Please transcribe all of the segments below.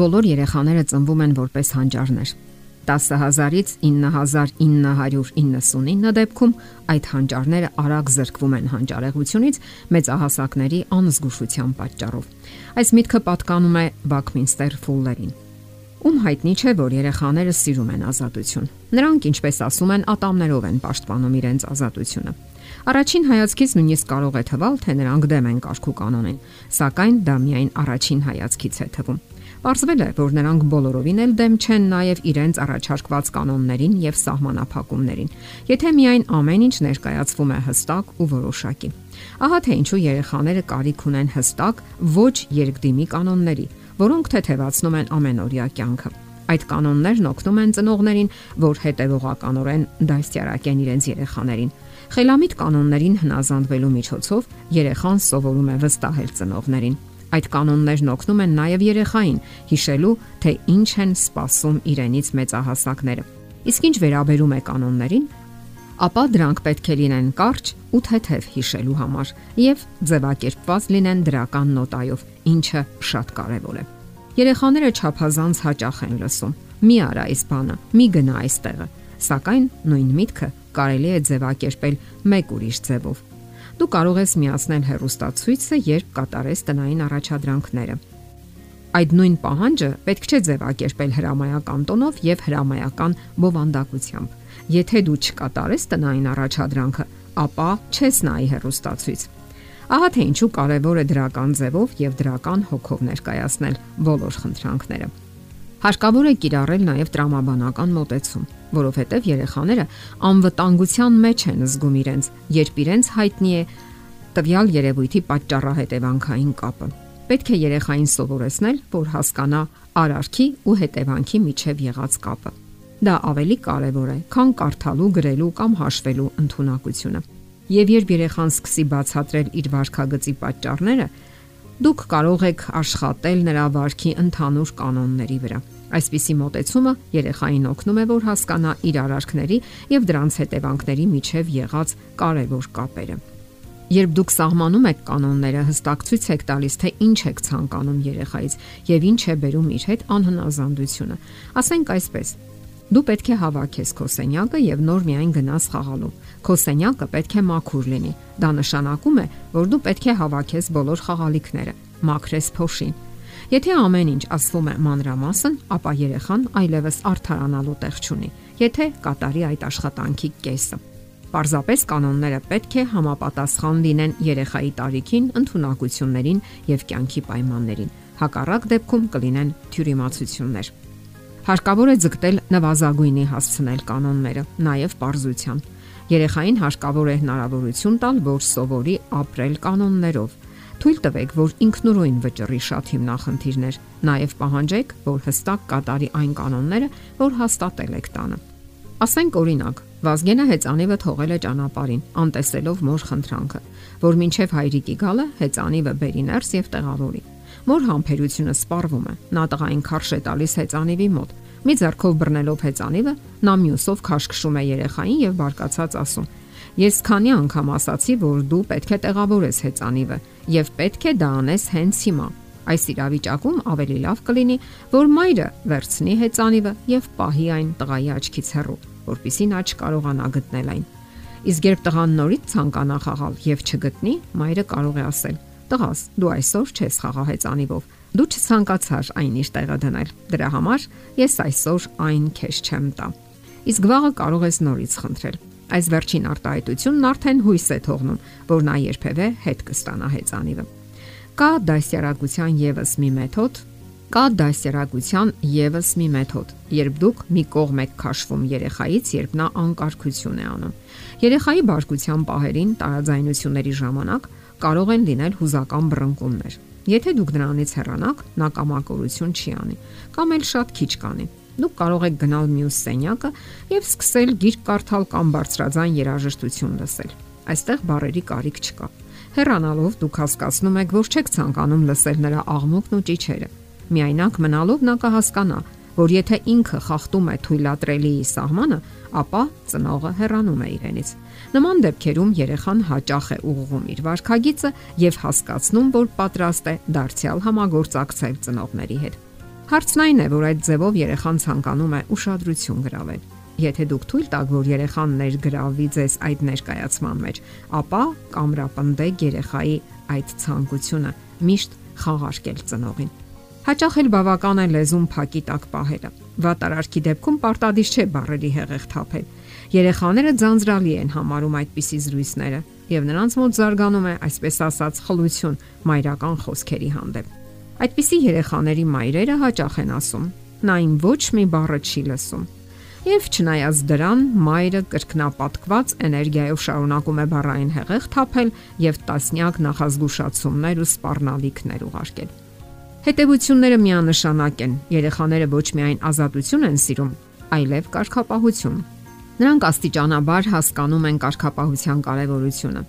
Բոլոր երեխաները ծնվում են որպես հանճարներ։ 10000-ից 9999 դեպքում այդ հանճարները արագ զրկվում են հանճարեղությունից մեծահասակների անզգուշության պատճառով։ Այս միտքը պատկանում է Բաքմինստեր Ֆուլլերին ում հայտնի չէ, որ երեխաները սիրում են ազատություն։ Նրանք, ինչպես ասում են, ատամներով են պաշտպանում իրենց ազատությունը։ Առաջին հայացքից նույնիսկ կարող է թվալ, թե նրանք դեմ են կարգու կանոնին, սակայն դա միայն առաջին հայացքից է թվում։ Պարզվել է, որ նրանք բոլորովին էլ դեմ չեն նաև իրենց առաջարկված կանոններին եւ սահմանափակումներին, եթե միայն ամեն ինչ ներկայացվում է հստակ ու որոշակի։ Ահա թե ինչու երեխաները կարիք ունեն հստակ, ոչ երկդիմի կանոնների, որոնք թեթևացնում են ամենօրյա կյանքը։ Այդ կանոններն օգնում են ծնողներին, որ հետևողականորեն դաստիարակեն իրենց երեխաներին։ Խելամիտ կանոններին հնազանդվելու միջոցով երեխան սովորում է վստահել ծնողներին։ Այդ կանոններն օգնում են նաև երեխային հիշելու, թե ինչ են սպասում իրենից մեծահասակները։ Իսկ ինչ վերաբերում է կանոններին, ապա դրանք պետք է լինեն կարճ ու թեթև հիշելու համար եւ ձևակերպված լինեն դրական նոտայով, ինչը շատ կարեւոր է։ Երեխաները չափազանց հաճախ են լսում. «Մի արա այս բանը, մի գնա այստեղը», սակայն նույն միտքը կարելի է ձևակերպել մեկ ուրիշ ձևով Դու կարող ես միացնել հերոստացույցը, երբ կատարես տնային առաջադրանքները։ Այդ նույն պահանջը պետք չէ ձևակերպել հրամայական տոնով եւ հրամայական բովանդակությամբ։ Եթե դու չկատարես տնային առաջադրանքը, ապա չես նայի հերոստացույց։ Ահա թե ինչու կարևոր է դրական ձևով եւ դրական հոգով ներկայացնել բոլոր խնդրանքները։ Հարկավոր է կիրառել նաև տրամաբանական մոտեցում, որովհետև երեխաները անվտանգության մեջ են զգում իրենց, երբ իրենց հայտնի է տվյալ երևույթի պատճառահետևանքային կապը։ Պետք է երեխային սովորեցնել, որ հասկանա արարքի ու հետևանքի միջև եղած կապը։ Դա ավելի կարևոր է, քան կարդալու, գրելու կամ հաշվելու ընտունակությունը։ Եվ երբ երեխան սկսի բացատրել իր վարքագծի պատճառները, դուք կարող եք աշխատել նրա վարքի ընդհանուր կանոնների վրա։ Այսպիսի մոտեցումը երեխային օգնում է, որ հասկանա իր արարքների եւ դրանց հետևանքների միջև եղած կարևոր կապերը։ Երբ դուք սահմանում եք կանոնները, հստակ ցույց եք տալիս, թե ինչ եք ցանկանում երեխայից եւ ինչ է բերում իր հետ անհնազանդությունը։ Ասենք այսպես. Դու պետք է հավաքես քո սենյակը եւ նոր միայն գնաս խաղալու։ Քո սենյակը պետք է մաքուր լինի։ Դա նշանակում է, որ դու պետք է հավաքես բոլոր խաղալիքները, մաքրես փոշին, Եթե ամեն ինչ ասվում է մանրամասն, ապա երեխան այլևս արթարանալու տեղ չունի, եթե կատարի այդ աշխատանքի կեսը։ Պարզապես կանոնները պետք է համապատասխան լինեն երեխայի տարիքին, ընտունակություններին եւ կյանքի պայմաններին։ Հակառակ դեպքում կլինեն թյուրիմացություններ։ Հարկավոր է ձգտել նվազագույնի հասցնել կանոնները, նաև པարզության։ Երեխային հարկավոր է հնարավորություն տալ, որ սովորի ապրել կանոններով, Թույլ տվեք, որ ինքնուրույն վճռի շատ հիմնախնդիրներ, նաև պահանջեք, որ հստակ կատարի այն կանոնները, որ հաստատել եք տանը։ Ասենք օրինակ, Վազգենը հեծանիվը թողել է ճանապարհին, անտեսելով մոր խնդրանքը, որ մինչև հայրիկի գալը հեծանիվը բերի ներս եւ տեղավորի։ Մոր համբերությունը սպառվում է։ Նա տղային քարշ է տալիս հեծանիվի մոտ։ Մի ձեռքով բռնելով հեծանիվը, նա մյուսով քաշքշում է երեխային եւ բարկացած ասում. Ես քանի անգամ ասացի, որ դու պետք է տեղավորես հեծանիվը եւ պետք է դա անես հենց հիմա։ Այս իրավիճակում ավելի լավ կլինի, որ մայրը վերցնի հեծանիվը եւ պահի այն տղայի աչքից հեռու, որpիսի նա չկարողանա գտնել այն։ Իսկ երբ տղան նորից ցանկանա խաղալ եւ չգտնի, մայրը կարող է ասել. «Տղաս, դու այսօր չես խաղա հեծանիվով։ Դու չցանկացար այն իր տեղը դնել։ Դրա համար ես այսօր այն քեզ չեմ տա»։ Իսկ վաղը կարող ես նորից խնդրել Այս վերջին արտահայտությունն արդեն հույս է թողնում, որ նա երբևէ հետ կստանա հեծանիվը։ Կա դասյարակության եւս մի մեթոդ, կա դասյարակության եւս մի մեթոդ, երբ դուք մի կողմ եք քաշվում երեխայից, երբ նա անկարգություն է անում։ Երեխայի բարկության պահերին տարաձայնությունների ժամանակ կարող են լինել հուզական բռնկումներ։ Եթե դուք նրանից հեռանաք, նա կամակորություն չի անի, կամ էլ շատ քիչ կանի Դուք կարող եք գնալ մյուս սենյակը եւ սկսել գիրք կարդալ կամ բարձրաձայն երաժշտություն լսել։ Այստեղ բարերի կարիք չկա։ Հեռանալով դուք հասկացնում եք, որ չեք ցանկանում լսել նրա աղմուկն ու ճիչերը։ Միայնակ մնալով նա կհասկանա, որ եթե ինքը խախտում է թույլատրելիի սահմանը, ապա ծնողը հեռանում է իրենից։ Նման դեպքերում երեխան հաճախ է ուղղում իր վարքագիծը եւ հասկացնում, որ պատրաստ է դարձյալ համագործակցել ծնողների հետ։ Հարցն այն է, որ այդ ձևով երեխան ցանկանում է ուշադրություն գրավել։ Եթե դուք թույլ տաք, որ երեխան ներգրավի ձեզ այդ ներկայացման մեջ, ապա կամրապնդեք երեխայի այդ ցանկությունը միշտ խաղարկել ծնողին։ Հաճախ էլ բավական է լեզուն փակի տակ պահելը։ Վատարարքի դեպքում պարտադիր չէ բարերի հեղեղ թափել։ Երեխաները ձանձրալի են համարում այդպիսի զրույցները, եւ նրանց մոտ զարգանում է այսպես ասած խլություն մայրական խոսքերի հանդեպ։ Այդպիսի երեխաների մայրերը հաճախ են ասում. նա իմ ոչ մի բառը չի լսում։ Եվ չնայած դրան, մայրը կրկնապատկված էներգիայով շարունակում է բառային հեղեղ թափել եւ տասնյակ նախազգուշացումներ ու սպառնալիքներ ուղարկել։ Հետևությունները միանշանակ են։ Երեխաները ոչ միայն ազատություն են սիրում, այլև կարգապահություն։ Նրանք աստիճանաբար հասկանում են կարգապահության կարևորությունը։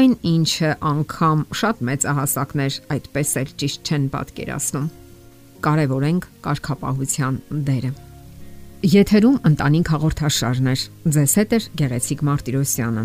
Այն ինչը անգամ շատ մեծահասակներ այդպես էլ ճիշտ չեն պատկերացնում։ Կարևորենք կարգապահության դերը։ Եթերում ընտանիք հաղորդաշարներ։ Ձեզ հետ է Գեղեցիկ Մարտիրոսյանը։